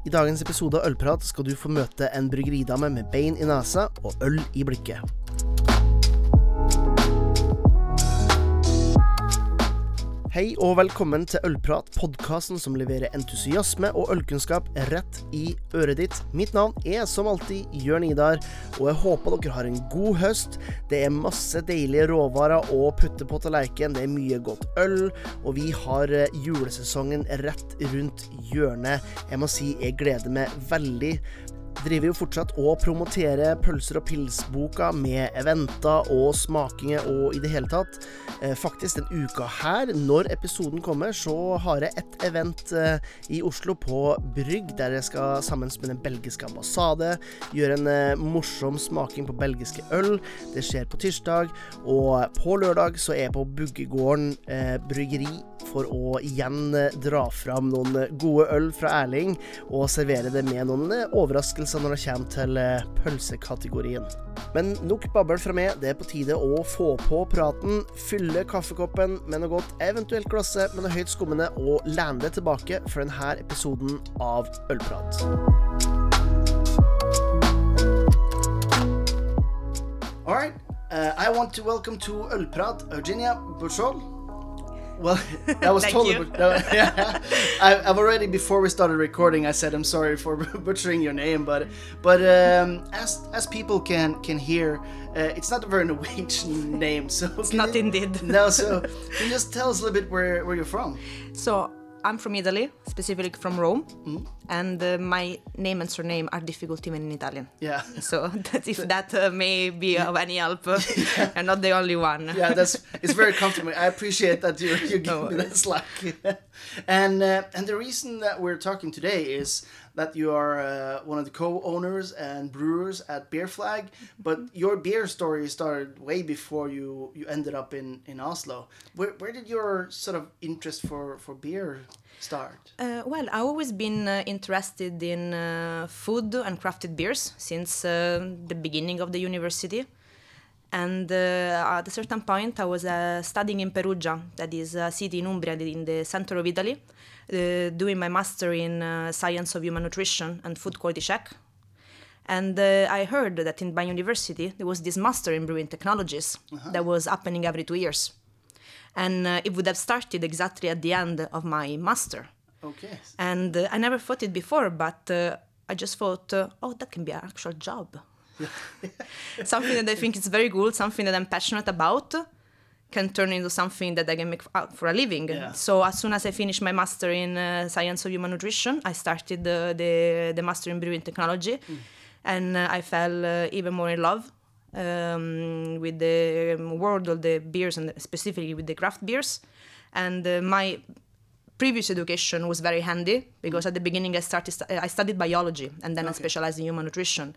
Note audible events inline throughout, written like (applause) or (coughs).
I dagens episode av Ølprat skal du få møte en bryggeridame med bein i nesa og øl i blikket. Hei og velkommen til Ølprat, podkasten som leverer entusiasme og ølkunnskap rett i øret ditt. Mitt navn er som alltid Jørn Idar, og jeg håper dere har en god høst. Det er masse deilige råvarer å putte på tallerkenen, det er mye godt øl, og vi har eh, julesesongen rett rundt hjørnet. Jeg må si jeg gleder meg veldig driver jo fortsatt og promoterer Pølser og pils-boka med eventer og smakinger og i det hele tatt. Eh, faktisk den uka her, når episoden kommer, så har jeg et event eh, i Oslo på Brygg, der jeg skal sammen med den belgiske ambassade gjøre en eh, morsom smaking på belgiske øl. Det skjer på tirsdag, og på lørdag så er jeg på Buggegården eh, bryggeri for å igjen dra fram noen gode øl fra Erling, og servere det med noen eh, overraskelser når det kommer til pølsekategorien. Men nok babbel fra meg, det er på tide å få på praten, fylle kaffekoppen med noe godt, eventuelt glasset med noe høyt skummende, og lene det tilbake for denne episoden av Ølprat. All right. Uh, I want to welcome to Ølprat Eugenia Bushol. Well, (laughs) that was totally. you. but- (laughs) yeah. (laughs) I, I've already before we started recording. I said I'm sorry for butchering your name, but but um, as as people can can hear, uh, it's not a very Norwegian name. So It's not you- indeed. No, so can you just tell us a little bit where where you're from? So I'm from Italy, specifically from Rome, Mm-hmm. And uh, my name and surname are difficult even in Italian. Yeah. So (laughs) that if that uh, may be of any help, (laughs) uh, (laughs) I'm not the only one. yeah, that's it's very comfortable. I appreciate that you you give No me that slack. and uh, and the reason that we're talking today is that you are uh, one of the co-owners and brewers at Beer Flag, but your beer story started way before you you ended up in in Oslo. Where where did your sort of interest for for beer start? Uh, well, I've always been uh, interested in uh, food and crafted beers since uh, the beginning of the university. And uh, at a certain point, I was uh, studying in Perugia, that is a city in Umbria in the center of Italy, uh, doing my master in uh, science of human nutrition and food quality check. And uh, I heard that in my university there was this master in brewing technologies that was happening every two years. And uh, it would have started exactly at the end of my master. Okay. And uh, I never thought it before, but uh, I just thought, uh, oh, that can be an actual job. (laughs) (laughs) something that I think is very good, something that I'm passionate about, can turn into something that I can make for a living. Yeah. So as soon as I finished my master in uh, science of human nutrition, I started the the, the master in brewing technology, and uh, I fell uh, even more in love um, with the um, world of the beers and specifically with the craft beers. And uh, my previous education was very handy because at the beginning I started I studied biology and then I specialized in human nutrition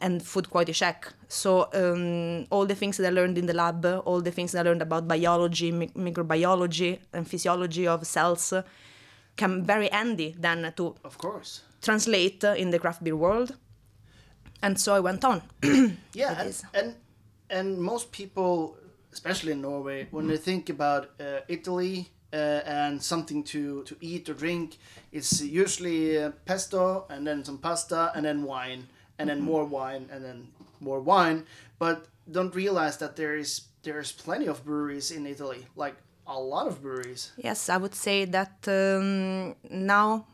and food quality check. So um, all the things that I learned in the lab, all the things that I learned about biology, mi- microbiology, and physiology of cells, uh, come very handy then to Of course. translate uh, in the craft beer world. And so I went on. (clears throat) Yeah, and, and and most people, especially in Norway, when they think about uh, Italy uh, and something to to eat or drink, it's usually uh, pesto and then some pasta and then wine and then more wine and then more wine. But don't realize that there is there's plenty of breweries in Italy, like a lot of breweries. Yes, I would say that um, now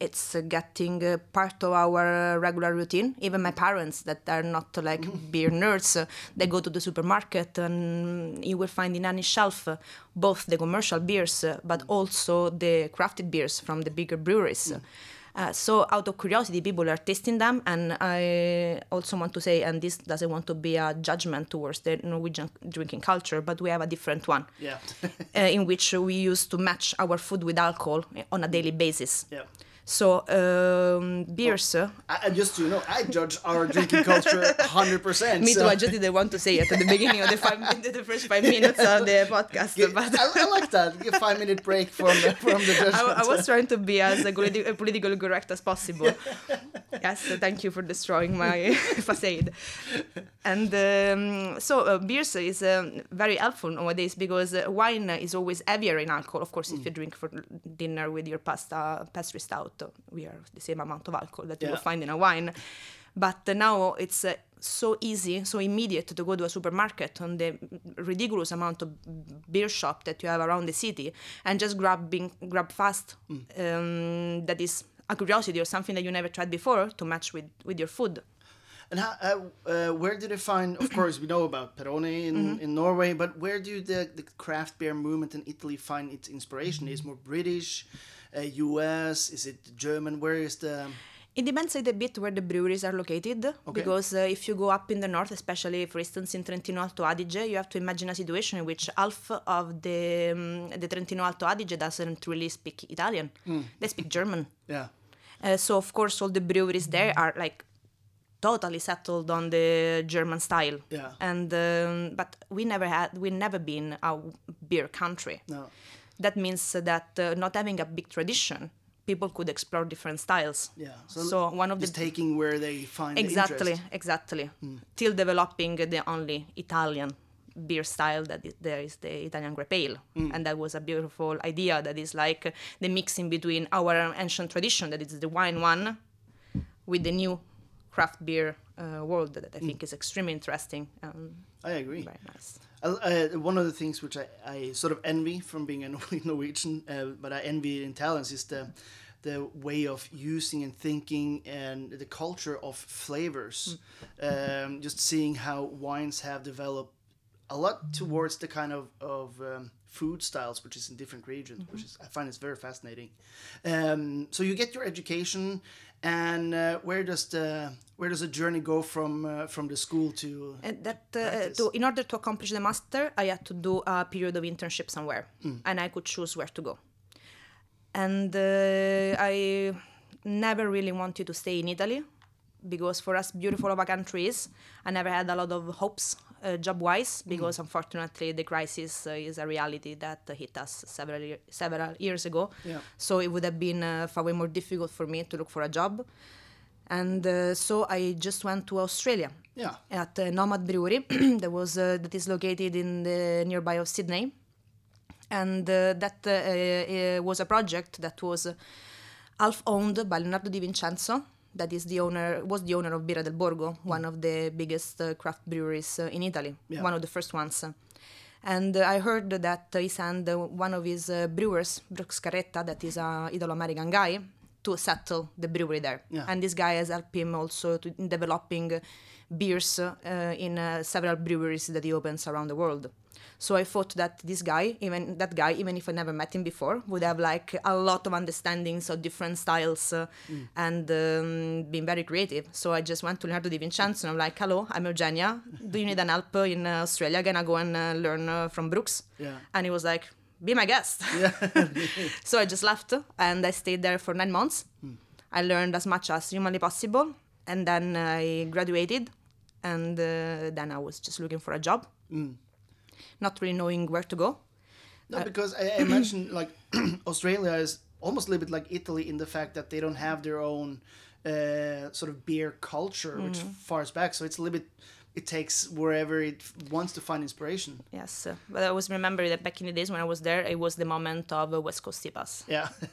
it's getting uh, part of our uh, regular routine. Even my parents, that are not like (laughs) beer nerds, uh, they go to the supermarket and you will find in any shelf both the commercial beers but also the crafted beers from the bigger breweries. Uh, so out of curiosity, people are tasting them, and I also want to say, and this doesn't want to be a judgment towards the Norwegian drinking culture, but we have a different one Yeah, (laughs) uh, in which we used to match our food with alcohol on a daily basis. yeah. So um, beers. uh, I, just so you know, I judge our drinking culture hundred percent. me too. I just didn't want to say it at the beginning of the five, the first five (laughs) minutes of the podcast, but. I, I like that. Give five minute break from the, from the judgment. (laughs) I, I was trying to be as uh, politi- uh, politically correct as possible. (laughs) yes, so thank you for destroying my facade. And um, so uh, beers is um, very helpful nowadays because uh, wine is always heavier in alcohol. Of course, if you drink for dinner with your pasta pastry stout, not we are the same amount of alcohol that you will find in a wine. But now it's uh, so easy, so immediate to go to a supermarket on the ridiculous amount of beer shop that you have around the city and just grabbing grab fast. Um, that is a curiosity or something that you never tried before to match with with your food. And how, uh, uh, where did they find? Of (clears throat) course, we know about Peroni in, Mm-hmm. in Norway, but where do the, the craft beer movement in Italy find its inspiration? Is more British, U.S. Is it German? Where is the? It depends a bit where the breweries are located, because uh, if you go up in the north, especially for instance in Trentino Alto Adige, you have to imagine a situation in which half of the um, the Trentino Alto Adige doesn't really speak Italian; they speak German. Yeah, Uh, so of course, all the breweries there are like totally settled on the German style. Yeah. And um, but we never had we never been a beer country. no, That means that uh, not having a big tradition, people could explore different styles. yeah. So, one of the taking where they find the exactly interest. exactly till developing the only Italian beer style that is, there is the Italian grape ale, and that was a beautiful idea. That is like the mixing between our ancient tradition, that is the wine one, with the new craft beer uh, world that I think is extremely interesting and I agree. very nice. Uh, one of the things which I, I sort of envy from being a (laughs) Norwegian, uh, but I envy in talents is the the way of using and thinking and the culture of flavors. Um, just seeing how wines have developed a lot towards the kind of of um, food styles which is in different regions, which is I find it's very fascinating. Um, so you get your education, and uh, where does the where does the journey go from uh, from the school to And that uh, to in order to accomplish the master, I had to do a period of internship somewhere, and I could choose where to go. And uh, I never really wanted to stay in Italy because for us, beautiful of a country is, I never had a lot of hopes. uh, job-wise because unfortunately the crisis uh, is a reality that uh, hit us several several years ago. Yeah. So it would have been uh, far way more difficult for me to look for a job. And uh, so I just went to Australia yeah at uh, Nomad Brewery (clears throat) that was uh, that is located in the nearby of Sydney, and uh, that uh, uh, was a project that was uh, half owned by Leonardo Di Vincenzo. That is the owner was the owner of Birra del Borgo, one of the biggest uh, craft breweries uh, in Italy, Yeah. one of the first ones. And uh, I heard that he sent uh, one of his uh, brewers, Brooks Carretta, that is a Italo-American guy, to settle the brewery there. Yeah. And this guy has helped him also to, in developing uh, beers uh, in uh, several breweries that he opens around the world. So I thought that this guy, even that guy, even if I never met him before, would have like a lot of understandings of different styles uh, and um, being very creative. So I just went to Leonardo Di Vincenzo and I'm like, hello, I'm Eugenia. Do you need an help in uh, Australia? Gonna go and uh, learn uh, from Brooks. Yeah. And he was like, be my guest. Yeah. (laughs) so I just left and I stayed there for nine months. I learned as much as humanly possible, and then I graduated, and uh, then I was just looking for a job, not really knowing where to go. No, because I, I imagine (clears throat) like (clears throat) Australia is almost a little bit like Italy in the fact that they don't have their own uh, sort of beer culture, which Mm-hmm. fars back. So it's a little bit. It takes wherever it wants to find inspiration. Yes, uh, but I always remember that back in the days when I was there, it was the moment of West Coast IPAs. Yeah,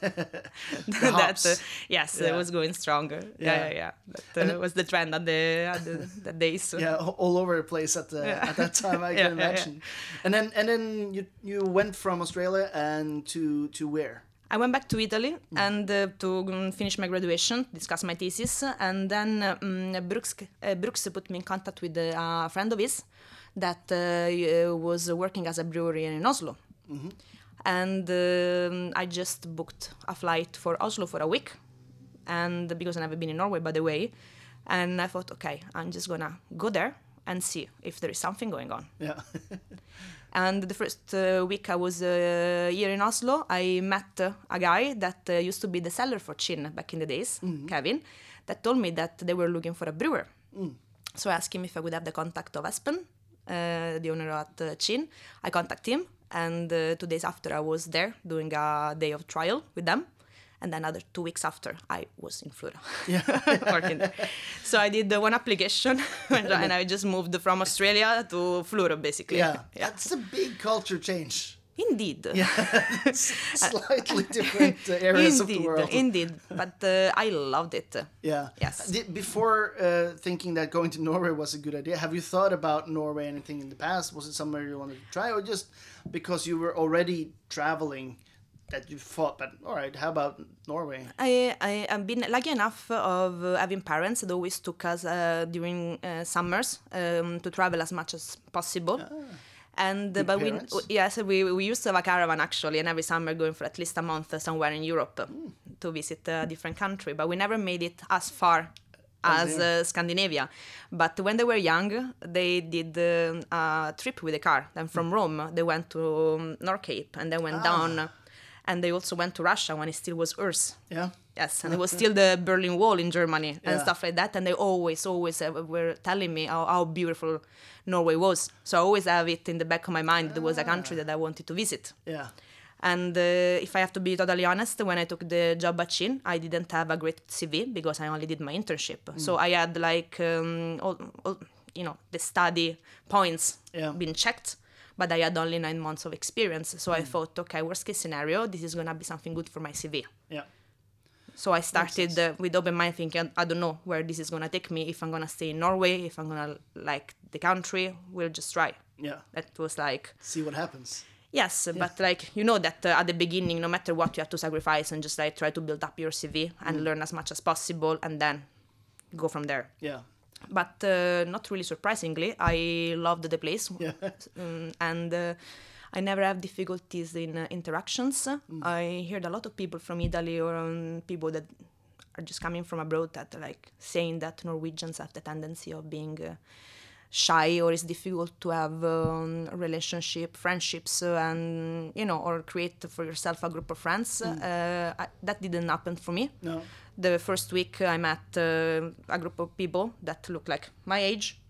(laughs) (laughs) that uh, yes, Yeah. it was going stronger. Yeah, Yeah. yeah. That uh, was the trend at the at the, the days. (laughs) yeah, all over the place at the, Yeah. at that time. I can yeah. imagine. And then and then you you went from Australia and to to where? I went back to Italy and uh, to um, finish my graduation, discuss my thesis, and then um, Brooks, uh, Brooks put me in contact with uh, a friend of his that uh, was working as a brewery in Oslo. And um, I just booked a flight for Oslo for a week, and because I've never been in Norway, by the way, and I thought, okay, I'm just gonna go there and see if there is something going on. Yeah, (laughs) And the first uh, week I was uh, here in Oslo, I met uh, a guy that uh, used to be the seller for Kinn back in the days, Kevin, that told me that they were looking for a brewer. So I asked him if I would have the contact of Espen, uh, the owner at uh, Kinn. I contacted him, and uh, two days after I was there doing a day of trial with them. And then another two weeks after, I was in Florø (laughs) working there. So I did uh, one application, (laughs) and I just moved from Australia to Florø, basically. yeah, That's a big culture change. Indeed. Yeah, (laughs) Slightly different uh, areas of the indeed, world. indeed. But uh, I loved it. Yeah. Yes. Did, before uh, thinking that going to Norway was a good idea, have you thought about Norway anything in the past? Was it somewhere you wanted to try, or just because you were already traveling that you thought, but all right, how about Norway? I, I have been lucky enough of uh, having parents that always took us uh, during uh, summers um, to travel as much as possible. And uh, but parents. we yes we, we used to have a caravan actually, and every summer going for at least a month uh, somewhere in Europe uh, to visit a different country. But we never made it as far as uh, Scandinavia. But when they were young, they did um, a trip with a car. Then from Rome, they went to um, North Cape and then went down. And they also went to Russia when it still was URSS. Yeah. Yes, and it was still the Berlin Wall in Germany and Yeah. stuff like that. And they always, always were telling me how, how beautiful Norway was. So I always have it in the back of my mind. There was a country that I wanted to visit. Yeah. And uh, if I have to be totally honest, when I took the job at Kinn, I didn't have a great CV because I only did my internship. So I had like, um, all, all, you know, the study points Yeah. been checked, but I had only nine months of experience. So I thought, okay, worst case scenario, this is gonna be something good for my CV. Yeah. So I started uh, with open mind thinking, I don't know where this is gonna take me. If I'm gonna stay in Norway, if I'm gonna like the country, we'll just try. Yeah. That was like, See what happens. yes, but like you know that uh, at the beginning, no matter what, you have to sacrifice and just like try to build up your CV and learn as much as possible, and then go from there. Yeah. But uh, not really surprisingly, I loved the place, Yeah. um, (laughs) and uh, I never have difficulties in uh, interactions. I heard a lot of people from Italy or um, people that are just coming from abroad that like saying that Norwegians have the tendency of being uh, shy or it's difficult to have um, relationship, friendships, uh, and you know, or create for yourself a group of friends. Uh, I, that didn't happen for me. No. The first week I met uh, a group of people that look like my age.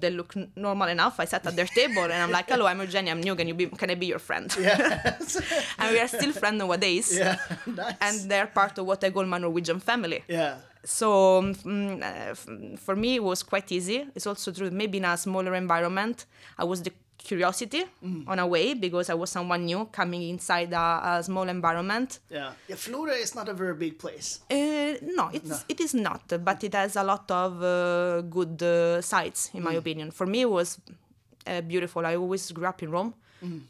They look n- normal enough. I sat at their table and I'm like, "Hello, I'm Eugenia. I'm new. Can you be? Can I be your friend?" (laughs) Yeah. (laughs) and we are still friends nowadays. yeah. (laughs) Nice. And they're part of what I call my Norwegian family. yeah. So um, mm, uh, f- for me, it was quite easy. It's also true. Maybe in a smaller environment, I was the curiosity on a way because I was someone new coming inside a, a small environment. Yeah. Yeah. Florø is not a very big place. Uh, no, it's it is not, but it has a lot of uh, good uh, sides, in my opinion. For me, it was uh, beautiful. I always grew up in Rome.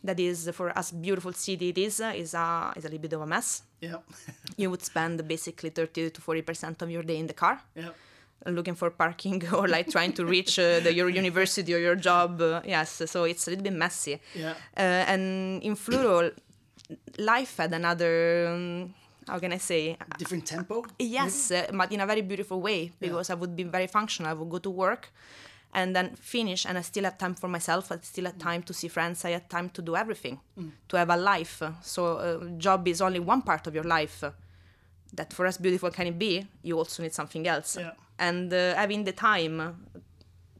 That is, for as beautiful city it is, uh, is a is a little bit of a mess. Yeah. (laughs) You would spend basically thirty to forty percent of your day in the car yeah. Looking for parking (laughs) or like trying to reach uh, the, your university or your job. Uh, yes, so it's a little bit messy. Yeah. Uh, and in Florø, life had another. Um, how can I say? Different tempo. Yes, uh, but in a very beautiful way because I would be very functional. I would go to work and then finish, and I still had time for myself. I still had time to see friends. I had time to do everything, to have a life. So, uh, job is only one part of your life. That for as beautiful can it be, you also need something else. Yeah. And uh, having the time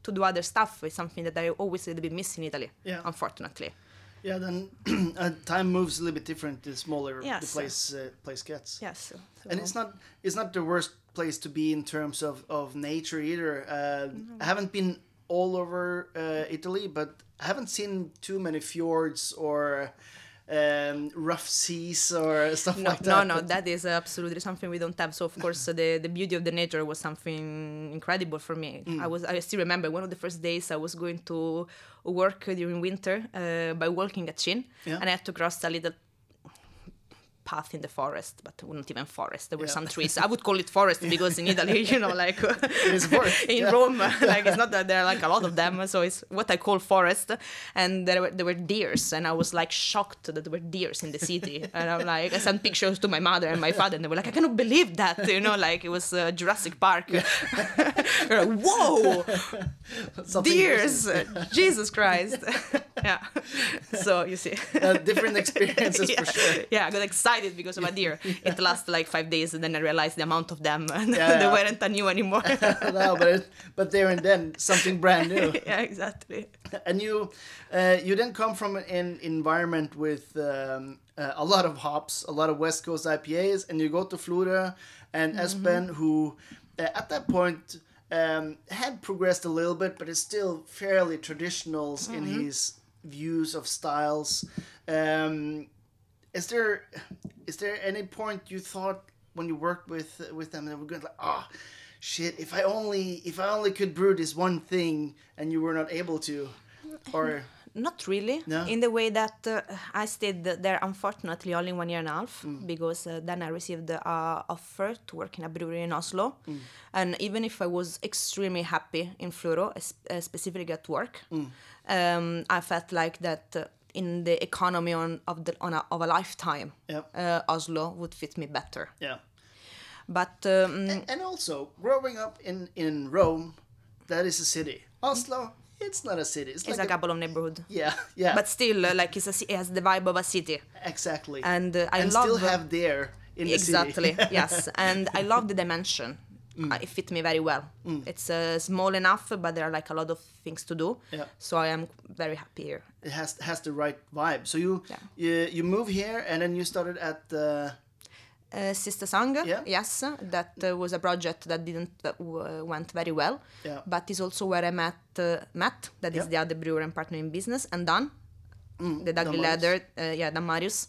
to do other stuff is something that I always a little bit miss in Italy, Yeah. unfortunately. Yeah. Then (clears throat) uh, time moves a little bit different the smaller the place uh, place gets. Yes. So- and it's not it's not the worst place to be in terms of of nature either. Uh, I haven't been all over uh, Italy, but I haven't seen too many fjords or um, rough seas or (laughs) stuff no, like no, that. no, but- that is absolutely something we don't have. So of course, uh, the the beauty of the nature was something incredible for me. Mm. I was I still remember one of the first days I was going to work during winter uh, by walking at Kinn, Yeah. and I had to cross a little path in the forest, but not even forest. There were Yeah. some trees. I would call it forest because in Italy, you know, like (laughs) (laughs) in yeah. Rome, (laughs) like it's not that there are like a lot of them. So it's what I call forest. And there were there were deers, and I was like shocked that there were deers in the city. and I'm like, I sent pictures to my mother and my father, and they were like, I cannot believe that, you know, like it was uh, Jurassic Park. Like, Whoa, Something deers! Jesus Christ! yeah. So you see. uh, different experiences yeah. for sure. Yeah, I got excited because of a deer. (laughs) It lasted like five days, and then I realized the amount of them, (laughs) and Yeah, they weren't a new anymore. (laughs) no, but it, but there and then something brand new. yeah, exactly. and you uh, you then come from an environment with um, uh, a lot of hops, a lot of West Coast IPAs, and you go to Florø and Espen, who uh, at that point um, had progressed a little bit, but is still fairly traditional in his views of styles. Um, is there is there any point you thought when you worked with with them that were going like, ah, oh, shit, if I only if I only could brew this one thing and you were not able to, or (laughs) not really. No? in the way that uh, i stayed there unfortunately only one year and a half because uh, then i received an offer to work in a brewery in oslo. And even if i was extremely happy in Florø uh, specifically at work um, i felt like that uh, in the economy on, of, the, on a, of a lifetime Yep. uh, oslo would fit me better yeah. but um, And also, growing up in in Rome, that is a city. Oslo, it's not a city. It's, it's like a couple of neighborhood yeah, yeah, but still uh, like it's a, it has the vibe of a city exactly. and uh, i and love still have there in the exactly (laughs) yes and i love the dimension Mm. uh, it fit me very well it's uh, small enough but there are like a lot of things to do Yeah. so i am very happy here it has has the right vibe. So you Yeah. you, you move here, and then you started at the uh, sister song Yeah. yes that uh, was a project that didn't that w- went very well Yeah. but is also where i met uh, matt that is the other brewer and partner in business and dan the Dan Dugly Marius. Leather, uh, yeah, Dan Marius,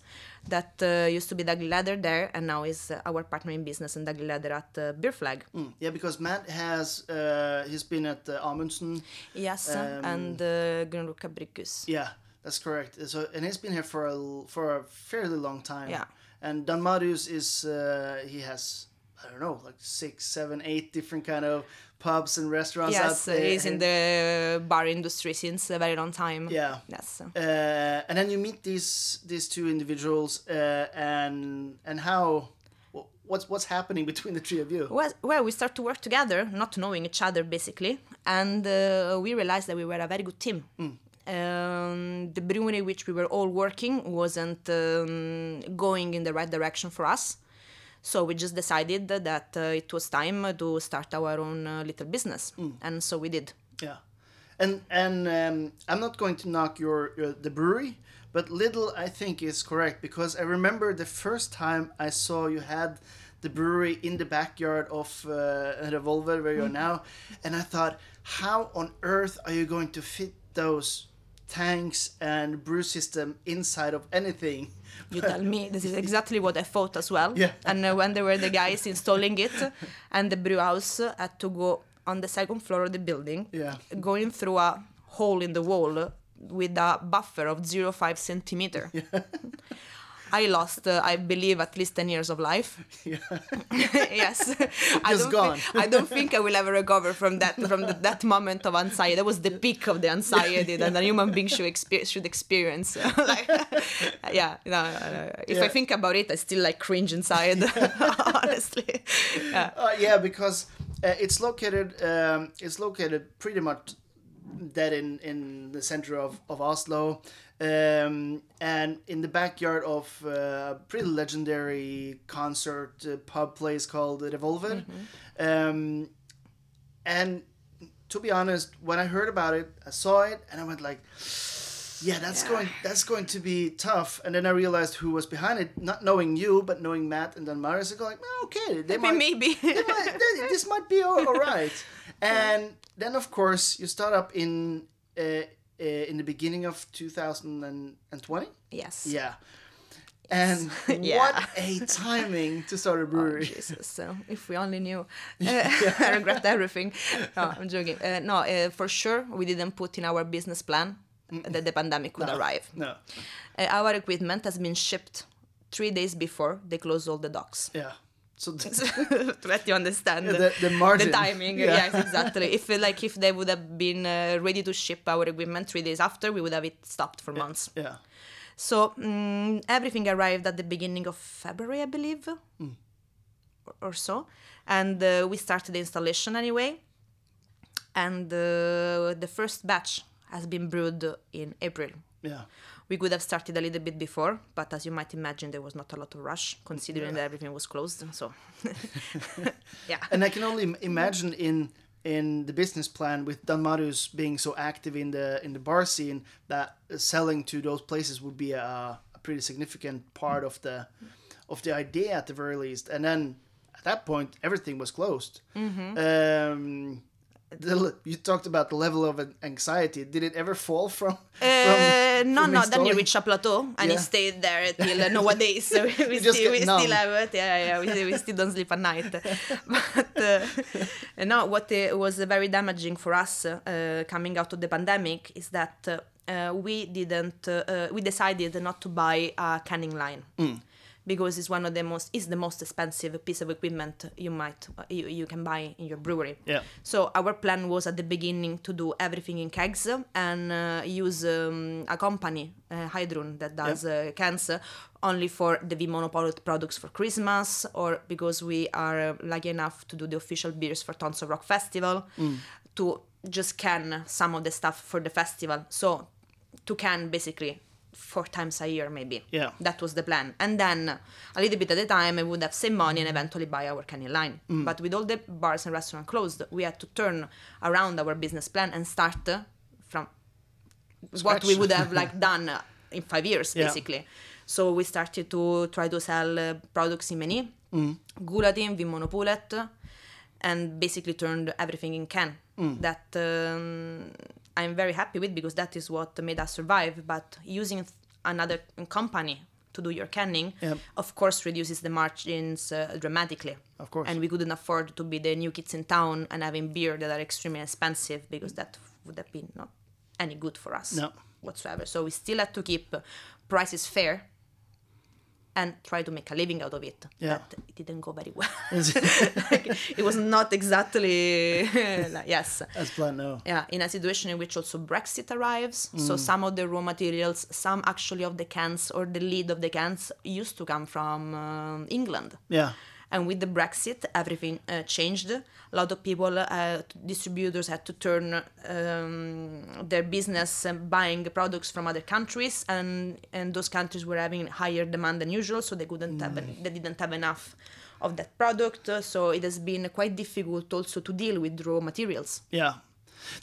that uh, used to be daglig leder there, and now is uh, our partner in business and daglig leder at uh, Beer Flag. Mm, yeah, because Matt has uh, he's been at uh, Amundsen. Yes, Um, and uh, Brygghus. Yeah, that's correct. So and he's been here for a for a fairly long time. Yeah. And Dan Marius is uh, he has I don't know like six, seven, eight different kind of pubs and restaurants out Yes, there. he's in the bar industry since a very long time. Yeah. Yes. Uh, and then you meet these these two individuals, uh, and and how what's what's happening (laughs) between the three of you? Well, well, we start to work together, not knowing each other basically, and uh, we realized that we were a very good team. Um, the brewery which we were all working wasn't um, going in the right direction for us. So we just decided that uh, it was time to start our own uh, little business, and so we did. Yeah, and and um, I'm not going to knock your, your the brewery, but little I think is correct because I remember the first time I saw you had the brewery in the backyard of uh, Revolver where you're now, and I thought, how on earth are you going to fit those tanks and brew system inside of anything? You tell me. This is exactly what I thought as well. Yeah. And uh, when there were the guys installing it, and the brew house had to go on the second floor of the building, Yeah. going through a hole in the wall with a buffer of 0.5 centimeter. (laughs) I lost, uh, I believe, at least 10 years of life. (laughs) yes. (laughs) I Just don't gone. Think, I don't think I will ever recover from that from the, that moment of anxiety. That was the peak of the anxiety that a human being should, exper- should experience. (laughs) like, yeah, no, uh, if I think about it, I still like cringe inside, honestly. Yeah. Uh, yeah, because uh, it's located um, it's located pretty much dead in in the center of of Oslo, um, and in the backyard of uh, a pretty legendary concert uh, pub place called Revolver, um, and to be honest, when I heard about it, I saw it and I went like. Yeah, that's Yeah. going that's going to be tough. And then I realized who was behind it, not knowing you, but knowing Matt and then Marius. I go like, "Oh, okay, they Maybe, might, maybe. they might- th- (laughs) this might be all, all right. And then, of course, you start up in uh, in the beginning of 2020. yes. Yeah. And (laughs) Yeah. what a timing to start a (laughs) Oh, brewery. Jesus, so if we only knew. (laughs) Uh, I regret everything. No, I'm joking. Uh, no, uh, for sure, we didn't put in our business plan that the pandemic would arrive. no. Uh, our equipment has been shipped three days before they closed all the docks. Yeah. So (laughs) let you understand the, the margin. the timing. Yeah. Yes, exactly. if like if they would have been uh, ready to ship our equipment three days after, we would have it stopped for months. Yeah. So mm everything arrived at the beginning of February, I believe, or, or so, and uh, we started the installation anyway. And uh, the first batch has been brewed in April. Yeah. We could have started a little bit before, but as you might imagine, there was not a lot of rush considering that everything was closed. So, (laughs) yeah. And I can only imagine in in the business plan with Dan Marius being so active in the in the bar scene that selling to those places would be a, a pretty significant part of the of the idea at the very least. And then at that point, everything was closed. Um, the, you talked about the level of anxiety. Did it ever fall from? Uh, from no, from no. Then you reached a plateau, and Yeah. it stayed there till uh, nowadays. So (laughs) we, still, we numb. still have it. Yeah, yeah. We, we still don't sleep at night. (laughs) but uh, no, what uh, was very damaging for us uh, coming out of the pandemic is that we didn't. We decided not to buy a canning line. Mm. Because it's one of the most is the most expensive piece of equipment you might you, you can buy in your brewery. Yeah. So our plan was at the beginning to do everything in kegs and uh, use um, a company, uh, Hydrun, that does uh, cans only for the V Monopole products for Christmas, or because we are uh, lucky enough to do the official beers for Tons of Rock Festival, to just can some of the stuff for the festival. So to can basically four times a year maybe. Yeah. That was the plan. And then a little bit at a time I would have saved money and eventually buy our canning line. Mm. But with all the bars and restaurants closed, we had to turn around our business plan and start uh, from what we would have (laughs) like done uh, in five years Yeah. basically. So we started to try to sell uh, products in many, Mm. Gulating, Vinmonopolet, and basically turned everything in can. Mm. That um, I'm very happy with because that is what made us survive. But using another company to do your canning, Yep. of course, reduces the margins uh, dramatically. Of course. And we couldn't afford to be the new kids in town and having beer that are extremely expensive because that would have been not any good for us No. whatsoever. So we still had to keep prices fair and try to make a living out of it. Yeah. But it didn't go very well. (laughs) Like, (laughs) it was not exactly (laughs) like, yes. As planned, no. Yeah, in a situation in which also Brexit arrives, so some of the raw materials, some actually of the cans or the lid of the cans used to come from um, England. Yeah. And with the Brexit, everything uh, changed. A lot of people, uh, distributors had to turn um, their business um, buying products from other countries, and and those countries were having higher demand than usual, so they couldn't have, they didn't have enough of that product. So it has been quite difficult also to deal with raw materials. Yeah.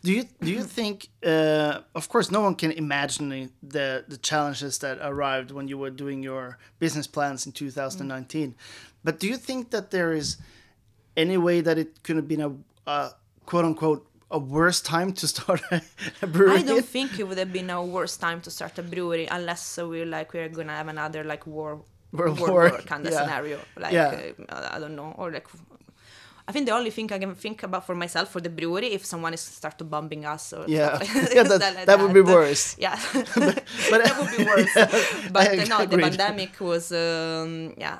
Do you do you think? Uh, of course, no one can imagine the the challenges that arrived when you were doing your business plans in 2019. But do you think that there is any way that it could have been a, a quote unquote a worse time to start a, a brewery? I don't think it would have been a worse time to start a brewery unless we're like we're gonna have another like war World world War, war kind of yeah. scenario. Like Yeah. uh, I don't know, or like I think the only thing I can think about for myself for the brewery if someone is start to bombing us or Yeah. like (laughs) Yeah, that- (laughs) like (laughs) that would be worse. Yeah, but- that would be worse. But I uh, no, the pandemic was um, yeah.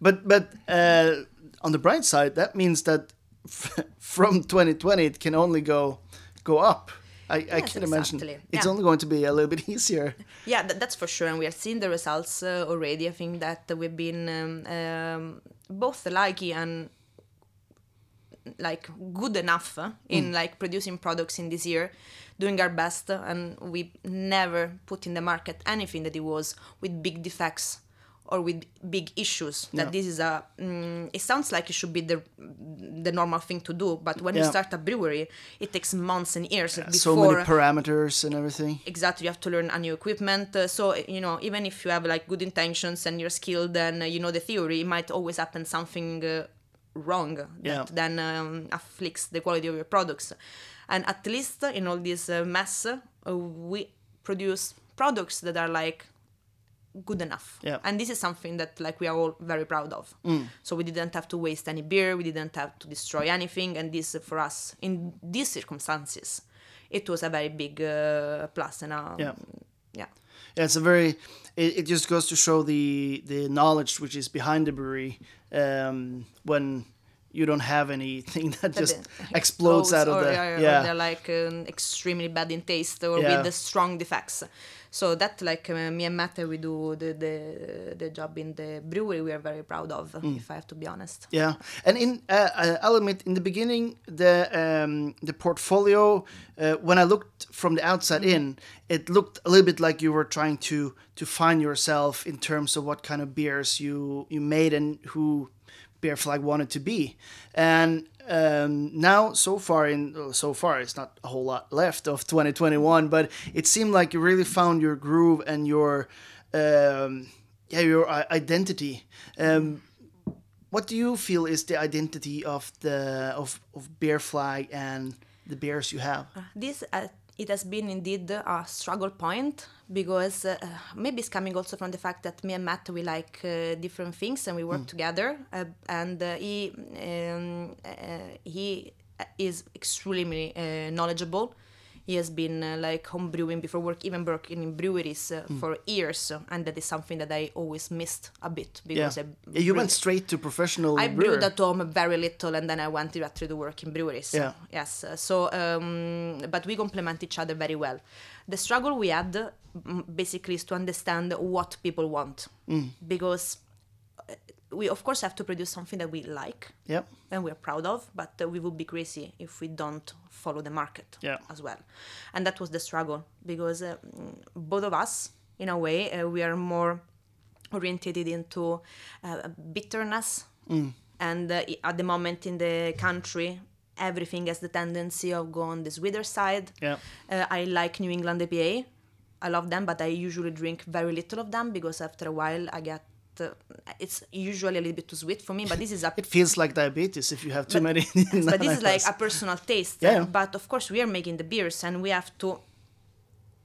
But but uh, on the bright side, that means that (laughs) from 2020 it can only go go up. I, I Yes, can imagine exactly. it's Yeah. only going to be a little bit (laughs) easier. Yeah, that, that's for sure, and we are seeing the results uh, already. I think that we've been um, um, both lucky and like good enough uh, in like producing products in this year, doing our best, uh, and we never put in the market anything that it was with big defects or with big issues. That Yeah. this is a. Mm, it sounds like it should be the the normal thing to do, but when you start a brewery, it takes months and years so before many parameters and everything. exactly you have to learn a new equipment uh, so you know even if you have like good intentions and you're skilled and uh, you know the theory it might always happen something uh, wrong that Yeah. then um, afflicts the quality of your products and at least in all this uh, mess uh, we produce products that are like good enough Yeah. and this is something that like we are all very proud of so we didn't have to waste any beer we didn't have to destroy anything and this for us in these circumstances it was a very big uh, plus and uh, Yeah. yeah Yeah, it's a very. It, it just goes to show the the knowledge which is behind the brewery um, when you don't have anything (laughs) that just the- (laughs) explodes out of or, the yeah, or they're like um, extremely bad in taste or Yeah. with the strong defects so that like uh, me and Matt we do the, the the job in the brewery we are very proud of Mm. if I have to be honest. Yeah, and in uh, uh, I'll admit in the beginning the um, the portfolio uh, when I looked from the outside in, it looked a little bit like you were trying to to find yourself in terms of what kind of beers you you made and who Beer Flag wanted to be, and um, now so far in so far it's not a whole lot left of 2021, but it seemed like you really found your groove and your um, yeah your identity. Um, what do you feel is the identity of the of, of beer flag and the bears you have? this uh, it has been indeed a struggle point because uh, maybe it's coming also from the fact that me and Matt we like uh, different things and we work together uh, and uh, he um, uh, he is extremely uh, knowledgeable. He has been uh, like home brewing before work, even working in breweries uh, for years, uh, and that is something that I always missed a bit because I Yeah, you went straight to professional I brewer. brewed at home very little, and then I went directly to work in breweries. Yeah. Yes. uh, So, um, but we complement each other very well. The struggle we had mm, basically is to understand what people want, Mm. because we of course have to produce something that we like Yep. and we're proud of, but uh, we would be crazy if we don't follow the market Yeah. as well. And that was the struggle because uh, mm, both of us, in a way, uh, we are more orientated into uh, bitterness. And uh, at the moment in the country, everything has the tendency of going on the sweeter side. Yeah. Uh, I like New England IPA. I love them, but I usually drink very little of them because after a while I get. Uh, it's usually a little bit too sweet for me, but this is a (laughs) It feels like diabetes if you have too many. (laughs) but this (laughs) is like a personal taste. Yeah. But of course, we are making the beers, and we have to,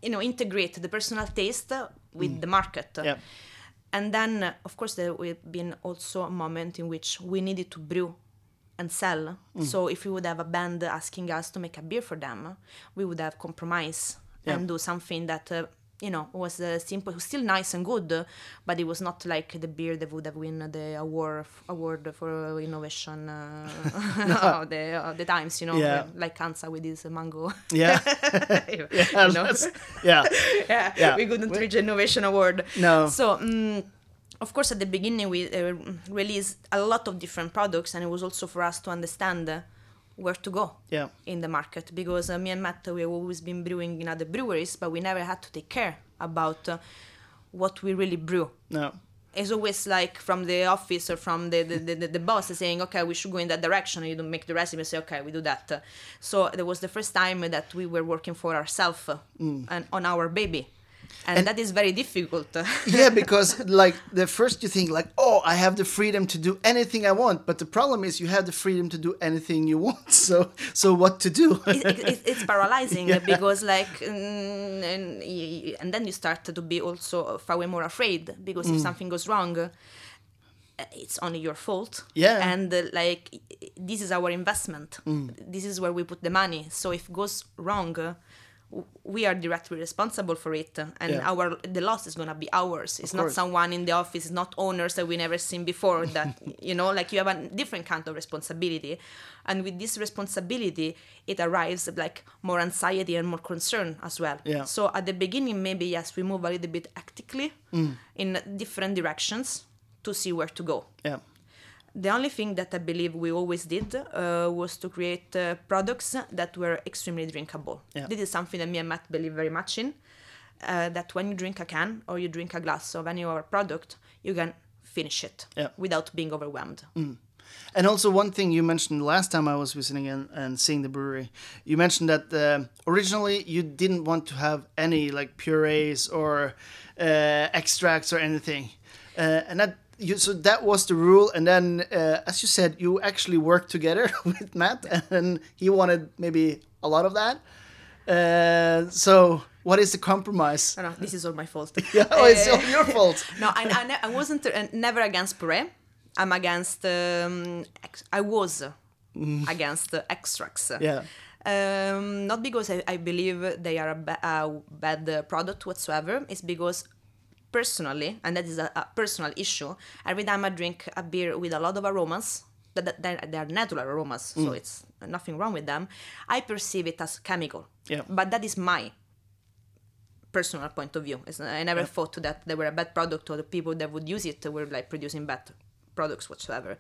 you know, integrate the personal taste with the market. Mm. Yeah. And then, uh, of course, there will been also a moment in which we needed to brew and sell. Mm. So if we would have a band asking us to make a beer for them, we would have compromise Yeah. and do something that. Uh, you know, was uh, simple, was still nice and good, uh, but it was not like the beer that would have won the award award for innovation uh, (laughs) (laughs) of the of the times. You know, Yeah. like Kansa with his mango. Yeah. (laughs) you Yeah. know? that's- yeah. yeah, Yeah. we couldn't reach innovation award. No. So, mm of course, at the beginning we uh, released a lot of different products, and it was also for us to understand uh, where to go Yeah. in the market because uh, me and Matt we have always been brewing in other breweries, but we never had to take care about uh, what we really brew. No. It's always like from the office or from the, the, the, the boss saying, okay, we should go in that direction. And you don't make the recipe say, okay, we do that. So there was the first time that we were working for ourselves and on our baby. And, that is very difficult. (laughs) yeah, because like the first you think like, oh, I have the freedom to do anything I want, but the problem is you have the freedom to do anything you want. (laughs) So, so what to do? it, it, it's paralyzing (laughs) because like mm, and, and then you start to be also far way more afraid because Mm. if something goes wrong uh, it's only your fault Yeah. and uh, like this is our investment Mm. this is where we put the money so if it goes wrong we are directly responsible for it uh, and Yeah. our the loss is going to be ours it's not someone in the office it's not owners that we never seen before that (laughs) you know like you have a different kind of responsibility and with this responsibility it arrives like more anxiety and more concern as well Yeah. so at the beginning maybe yes we move a little bit actively in different directions to see where to go yeah. The only thing that I believe we always did uh, was to create uh, products that were extremely drinkable. Yeah. This is something that me and Matt believe very much in. Uh, that when you drink a can or you drink a glass of any of our product, you can finish it Yeah. without being overwhelmed. And also one thing you mentioned last time I was visiting and, and seeing the brewery, you mentioned that uh, originally you didn't want to have any like purees or uh, extracts or anything, uh, and that you so that was the rule. And then, uh, as you said, you actually worked together (laughs) with Matt, and he wanted maybe a lot of that. Uh, so what is the compromise? Oh, no, this is all my fault. (laughs) Yeah, oh, it's Uh, all your fault. (laughs) no, I, I, ne- I wasn't uh, never against puree. I'm against. Um, I was against uh, extracts. Yeah. Um, not because I, I believe they are a, ba- a bad uh, product whatsoever. It's because personally, and that is a, a personal issue. Every time I drink a beer with a lot of aromas, that, that they're, they're natural aromas, so it's nothing wrong with them. I perceive it as chemical. Yeah. But that is my personal point of view. It's, I never thought that they were a bad product or the people that would use it were like producing bad products whatsoever.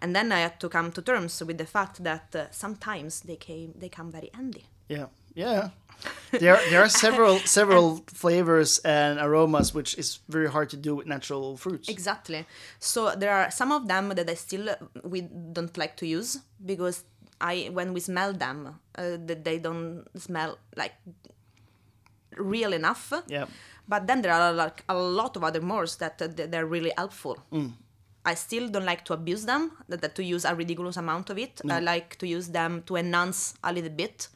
And then I had to come to terms with the fact that uh, sometimes they came they come very handy. Yeah, yeah. (laughs) There, there are several several flavors and aromas which is very hard to do with natural fruits. Exactly. So there are some of them that I still uh, we don't like to use because I when we smell them uh, that they don't smell like real enough. Yeah. But then there are like a lot of other mores that uh, they're really helpful. I still don't like to abuse them, that, that to use a ridiculous amount of it. I like to use them to enhance a little bit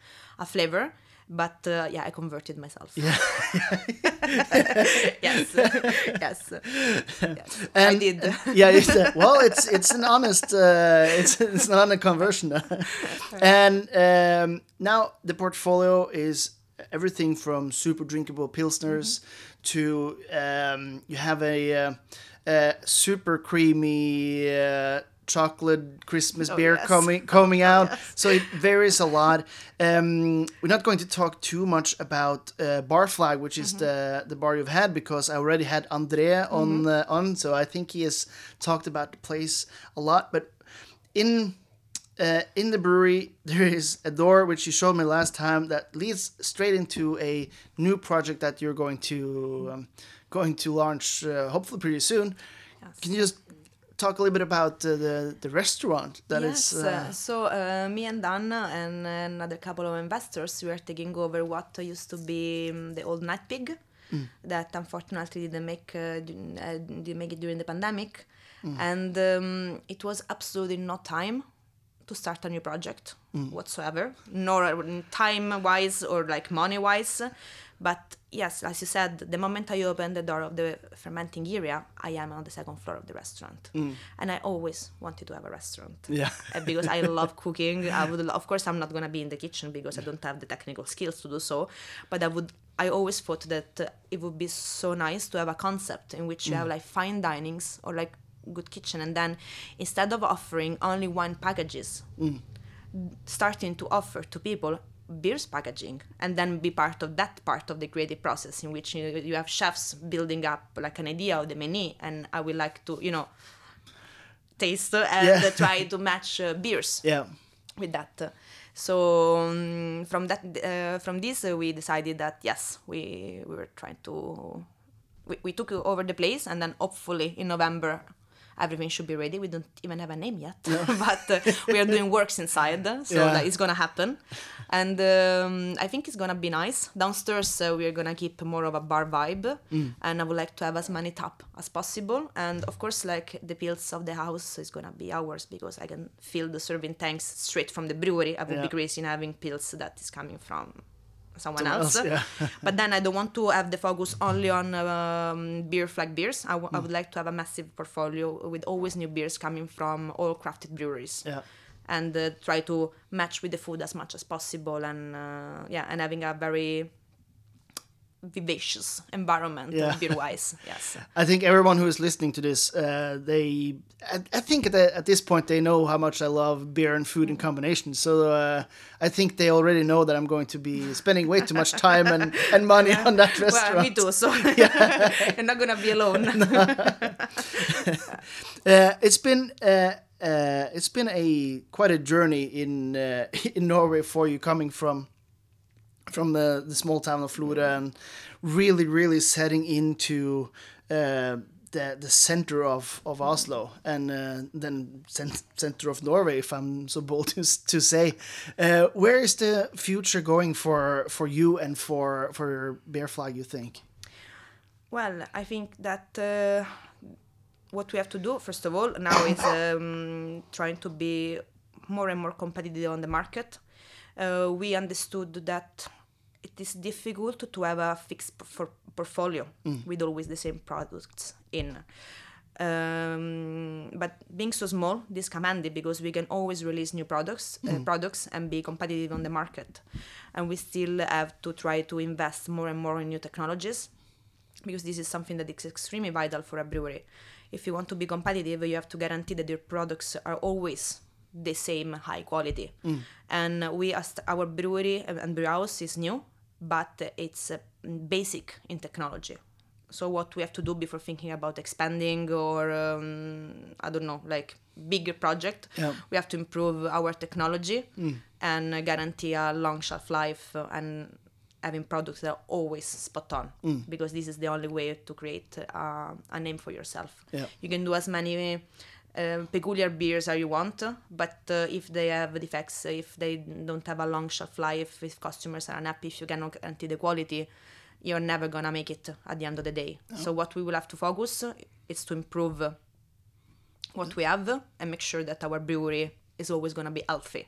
a flavor. But uh, yeah, I converted myself. Yeah. (laughs) yes, (laughs) yes, yes. I did. (laughs) yeah, it's, uh, well, it's it's an honest uh, it's it's not a conversion, and um, now the portfolio is everything from super drinkable pilsners to um, you have a, uh, uh super creamy. Chocolate christmas Oh, beer yes. coming coming out. so it varies a lot. Um we're not going to talk too much about uh, bar flag which is the the bar you've had because i already had Andrea on uh, on so i think he has talked about the place a lot. But in uh, in the brewery (laughs) there is a door which you showed me last time that leads straight into a new project that you're going to um, going to launch uh, hopefully pretty soon. Can you just talk a little bit about uh, the the restaurant that yes. is uh, uh, so uh, me and Anna and another couple of investors, we are taking over what used to be um, the old Night Pig, that unfortunately didn't make uh, didn't, make it during the pandemic, and um, it was absolutely no time to start a new project whatsoever, nor time wise or like money wise. But yes, as you said, the moment I open the door of the fermenting area, I am on the second floor of the restaurant, and I always wanted to have a restaurant. Yeah. Uh, because I (laughs) love cooking. I would, of course, I'm not gonna be in the kitchen because I don't have the technical skills to do so. But I would, I always thought that uh, it would be so nice to have a concept in which you have like fine dinings or like good kitchen, and then instead of offering only wine packages, starting to offer to people beers packaging and then be part of that part of the creative process in which you, you have chefs building up like an idea of the menu and i would like to you know taste and Yeah. (laughs) try to match uh, beers yeah with that so um, from that uh, from this uh, we decided that yes we we were trying to we, we took over the place and then hopefully in november everything should be ready. We don't even have a name yet (laughs) but uh, we are doing works inside so Yeah. that it's gonna happen. And um, i think it's gonna be nice. Downstairs uh, we're gonna keep more of a bar vibe and i would like to have as many tap as possible. And of course like the pils of the house is gonna be ours because i can fill the serving tanks straight from the brewery. I would Yeah. be crazy in having pils that is coming from someone Someone else, else, yeah. (laughs) but then i don't want to have the focus only on um, beer flag beers I would Mm. like to have a massive portfolio with always new beers coming from all crafted breweries yeah and uh, try to match with the food as much as possible and uh, yeah and having a very vivacious environment Yeah. beer wise (laughs) yes I think everyone who is listening to this, uh, they, I, I think at, the, at this point they know how much I love beer and food in combination. So uh, I think they already know that I'm going to be spending way too much time and, (laughs) and money on that restaurant. well me too so (laughs) yeah. you're not gonna be alone Uh, it's been uh, uh, it's been a quite a journey in uh, in Norway for you coming from from the, the small town of Florø and really really setting into uh, the the center of, of Oslo and uh, then cen- center of Norway if I'm so bold to, to say uh, where is the future going for for you and for for Beer Flag you think Well, I think that uh, what we have to do, first of all, now is (coughs) um, trying to be more and more competitive on the market. Uh, we understood that it is difficult to have a fixed por- portfolio with always the same products in. Um, but being so small, this come handy because we can always release new products, uh, products and be competitive on the market. And we still have to try to invest more and more in new technologies because this is something that is extremely vital for a brewery. If you want to be competitive, you have to guarantee that your products are always the same high quality. And we, our brewery and and brew house is new, but it's uh, basic in technology. So what we have to do before thinking about expanding or um, I don't know, like bigger project, Yeah. we have to improve our technology and uh, guarantee a long shelf life and having products that are always spot on because this is the only way to create uh, a name for yourself. Yeah. You can do as many uh, peculiar beers as you want, but uh, if they have defects, if they don't have a long shelf life, if customers are unhappy, if you cannot guarantee the quality, you're never gonna make it at the end of the day. So what we will have to focus is to improve what we have and make sure that our brewery is always going to be healthy.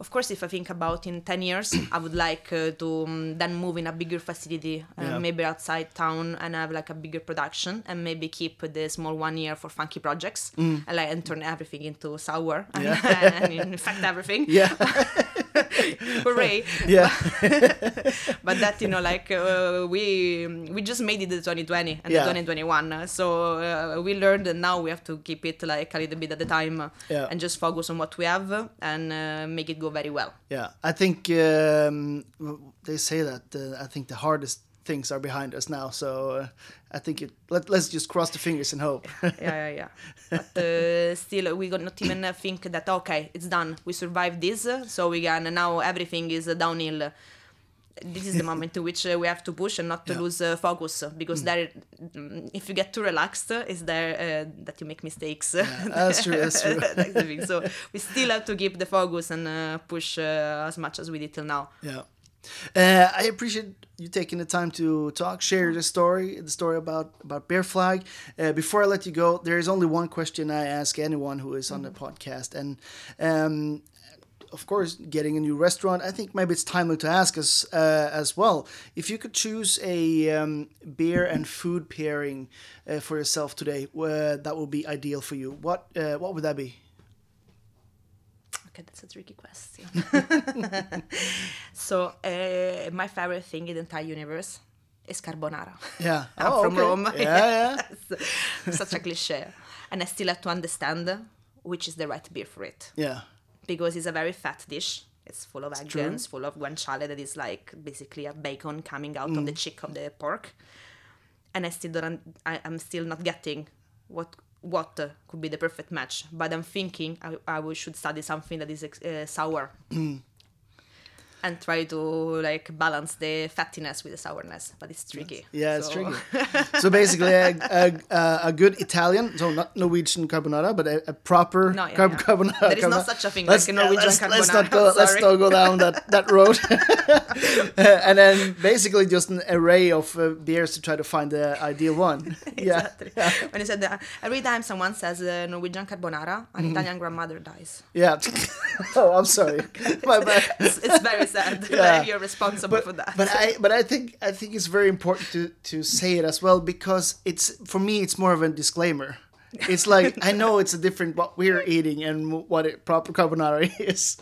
Of course, if I think about in 10 years, (coughs) I would like uh, to um, then move in a bigger facility, uh, Yeah. maybe outside town, and have like a bigger production, and maybe keep the small one year for funky projects, and like and turn everything into sour, (laughs) and, Yeah. and infect everything. Yeah. (laughs) (laughs) Hooray! (laughs) Yeah. (laughs) but that you know like uh, we we just made it the 2020 and Yeah. the 2021 uh, so uh, we learned and now we have to keep it like a little bit at a time Yeah. and just focus on what we have and uh, make it go very well Yeah, I think um, they say that uh, I think the hardest things are behind us now. So uh, I think it, let, let's just cross the fingers and hope. yeah yeah yeah (laughs) but uh, still we got not even uh, think that okay it's done we survived this so we can now everything is uh, downhill this is the moment in which uh, we have to push and not to Yeah. lose uh, focus because there mm, if you get too relaxed is there uh, that you make mistakes that's true, that's true. (laughs) That's so we still have to keep the focus and uh, push uh, as much as we did till now yeah. Uh, I appreciate you taking the time to talk, share the story, the story about about Beer Flag. Uh, before I let you go, there is only one question I ask anyone who is on the podcast, and um, of course, getting a new restaurant, I think maybe it's timely to ask us uh, as well. If you could choose a um, beer and food pairing uh, for yourself today, uh, that would be ideal for you. What uh, what would that be? Okay, that's a tricky question. (laughs) so, uh, my favorite thing in the entire universe is carbonara. Yeah, (laughs) I'm Oh, from okay. Rome. Yeah, yeah. (laughs) Such a cliche. And I still have to understand which is the right beer for it. Yeah, Because it's a very fat dish. It's full of eggplants, full of guanciale that is like basically a bacon coming out of the cheek of the pork. And I still don't, I, I'm still not getting what what could be the perfect match. But I'm thinking I, I should study something that is uh, sour. (clears throat) and try to like balance the fattiness with the sourness, but it's tricky. yeah, it's So- tricky. (laughs) so basically, a, a, a, good Italian, so not Norwegian carbonara, but a, a proper No, yeah, yeah. carbonara. There is carbonara. such a thing Let's- like a Norwegian let's, Let's not carbonara, go. (laughs) Let's not go down that that road. (laughs) and then basically just an array of uh, beers to try to find the ideal one. Yeah. Exactly. When you said that, every time someone says uh, Norwegian carbonara, an Mm-hmm. Italian grandmother dies. Yeah. oh, I'm sorry. My bad. It's, it's very (laughs) Yeah. like you're responsible but, for that. but I but I think I think it's very important to to say it as well because it's for me it's more of a disclaimer. It's like I know it's a different what we're eating and what it, proper carbonara (laughs) is.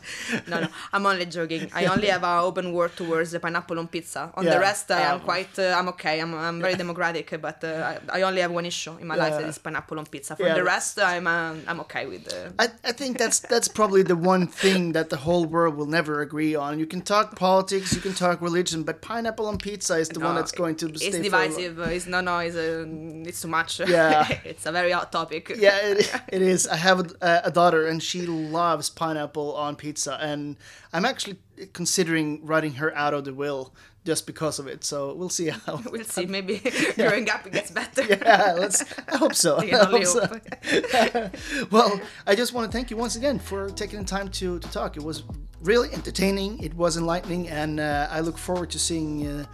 no, no, I'm only joking. I only have an open word towards the pineapple on pizza. On Yeah. the rest, I am Um, quite, uh, I'm okay. I'm, I'm very democratic, but uh, I, I only have one issue in my life that is pineapple on pizza. For the rest, I'm, um, I'm okay with. Uh, I, I think that's that's probably the one thing that the whole world will never agree on. You can talk politics, you can talk religion, but pineapple on pizza is the one that's going to It's stay for a lo- divisive. It's no, no. It's, uh, it's too much. Yeah. (laughs) it's a very hot topic. Yeah, it, (laughs) it is. I have a, a daughter, and she loves pineapple on pizza, and I'm actually considering writing her out of the will just because of it. So we'll see how. (laughs) We'll see. Maybe (laughs) growing up it gets better. Yeah, let's. I hope so. We I hope so. Well, I just want to thank you once again for taking the time to, to talk. It was really entertaining. It was enlightening, and uh, I look forward to seeing uh,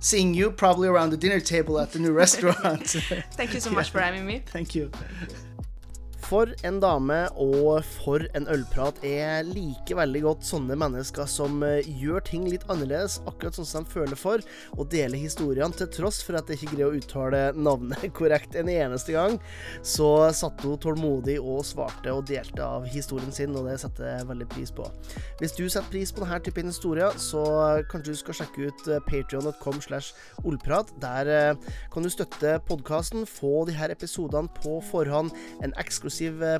seeing you probably around the dinner table at the new (laughs) restaurant. Thank you so (laughs) much for having me. thank you. For en dame og for en ølprat er like veldig godt sånne mennesker som eh, gjør ting litt annerledes, akkurat sånn som de føler for, og deler historiene til tross for at jeg ikke greier å uttale navnet (laughs) korrekt en eneste gang. Så satt hun tålmodig og svarte og delte av historien sin, og det setter jeg veldig pris på. Hvis du setter pris på denne typen historier, så kanskje du skal sjekke ut patreon.com slash ollprat. Der eh, kan du støtte podkasten, få de her episodene på forhånd, en eksklusiv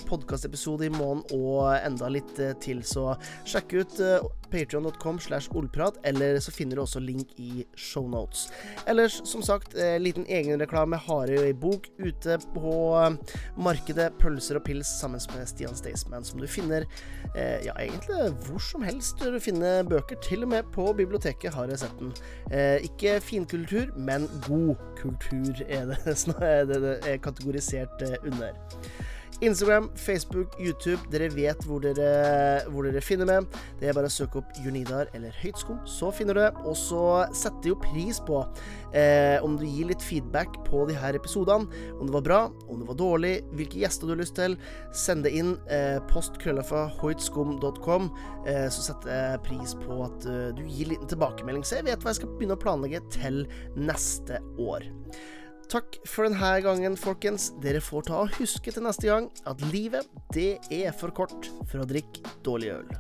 podkastepisode i måneden og enda litt eh, til. Så sjekk ut eh, patreon.com slash oldprat, eller så finner du også link i shownotes. Ellers, som sagt, eh, liten egenreklame har jeg jo ei bok ute på eh, markedet Pølser og pils sammen med Stian Staysman, som du finner eh, ja, egentlig hvor som helst du finner bøker. Til og med på biblioteket har jeg sett den. Eh, ikke finkultur, men god kultur er det, (laughs) er det, er kategorisert eh, under. Instagram, Facebook, YouTube. Dere vet hvor dere, hvor dere finner meg. Det er bare å søke opp Junidar eller Høytskom, så finner du det. Og så setter jeg jo pris på eh, om du gir litt feedback på de her episodene. Om det var bra, om det var dårlig, hvilke gjester du har lyst til. Send det inn. Eh, post krøllafa hoitskom.com, eh, så setter jeg pris på at uh, du gir liten tilbakemelding, så jeg vet hva jeg skal begynne å planlegge til neste år. Takk for denne gangen, folkens. Dere får ta og huske til neste gang at livet, det er for kort for å drikke dårlig øl.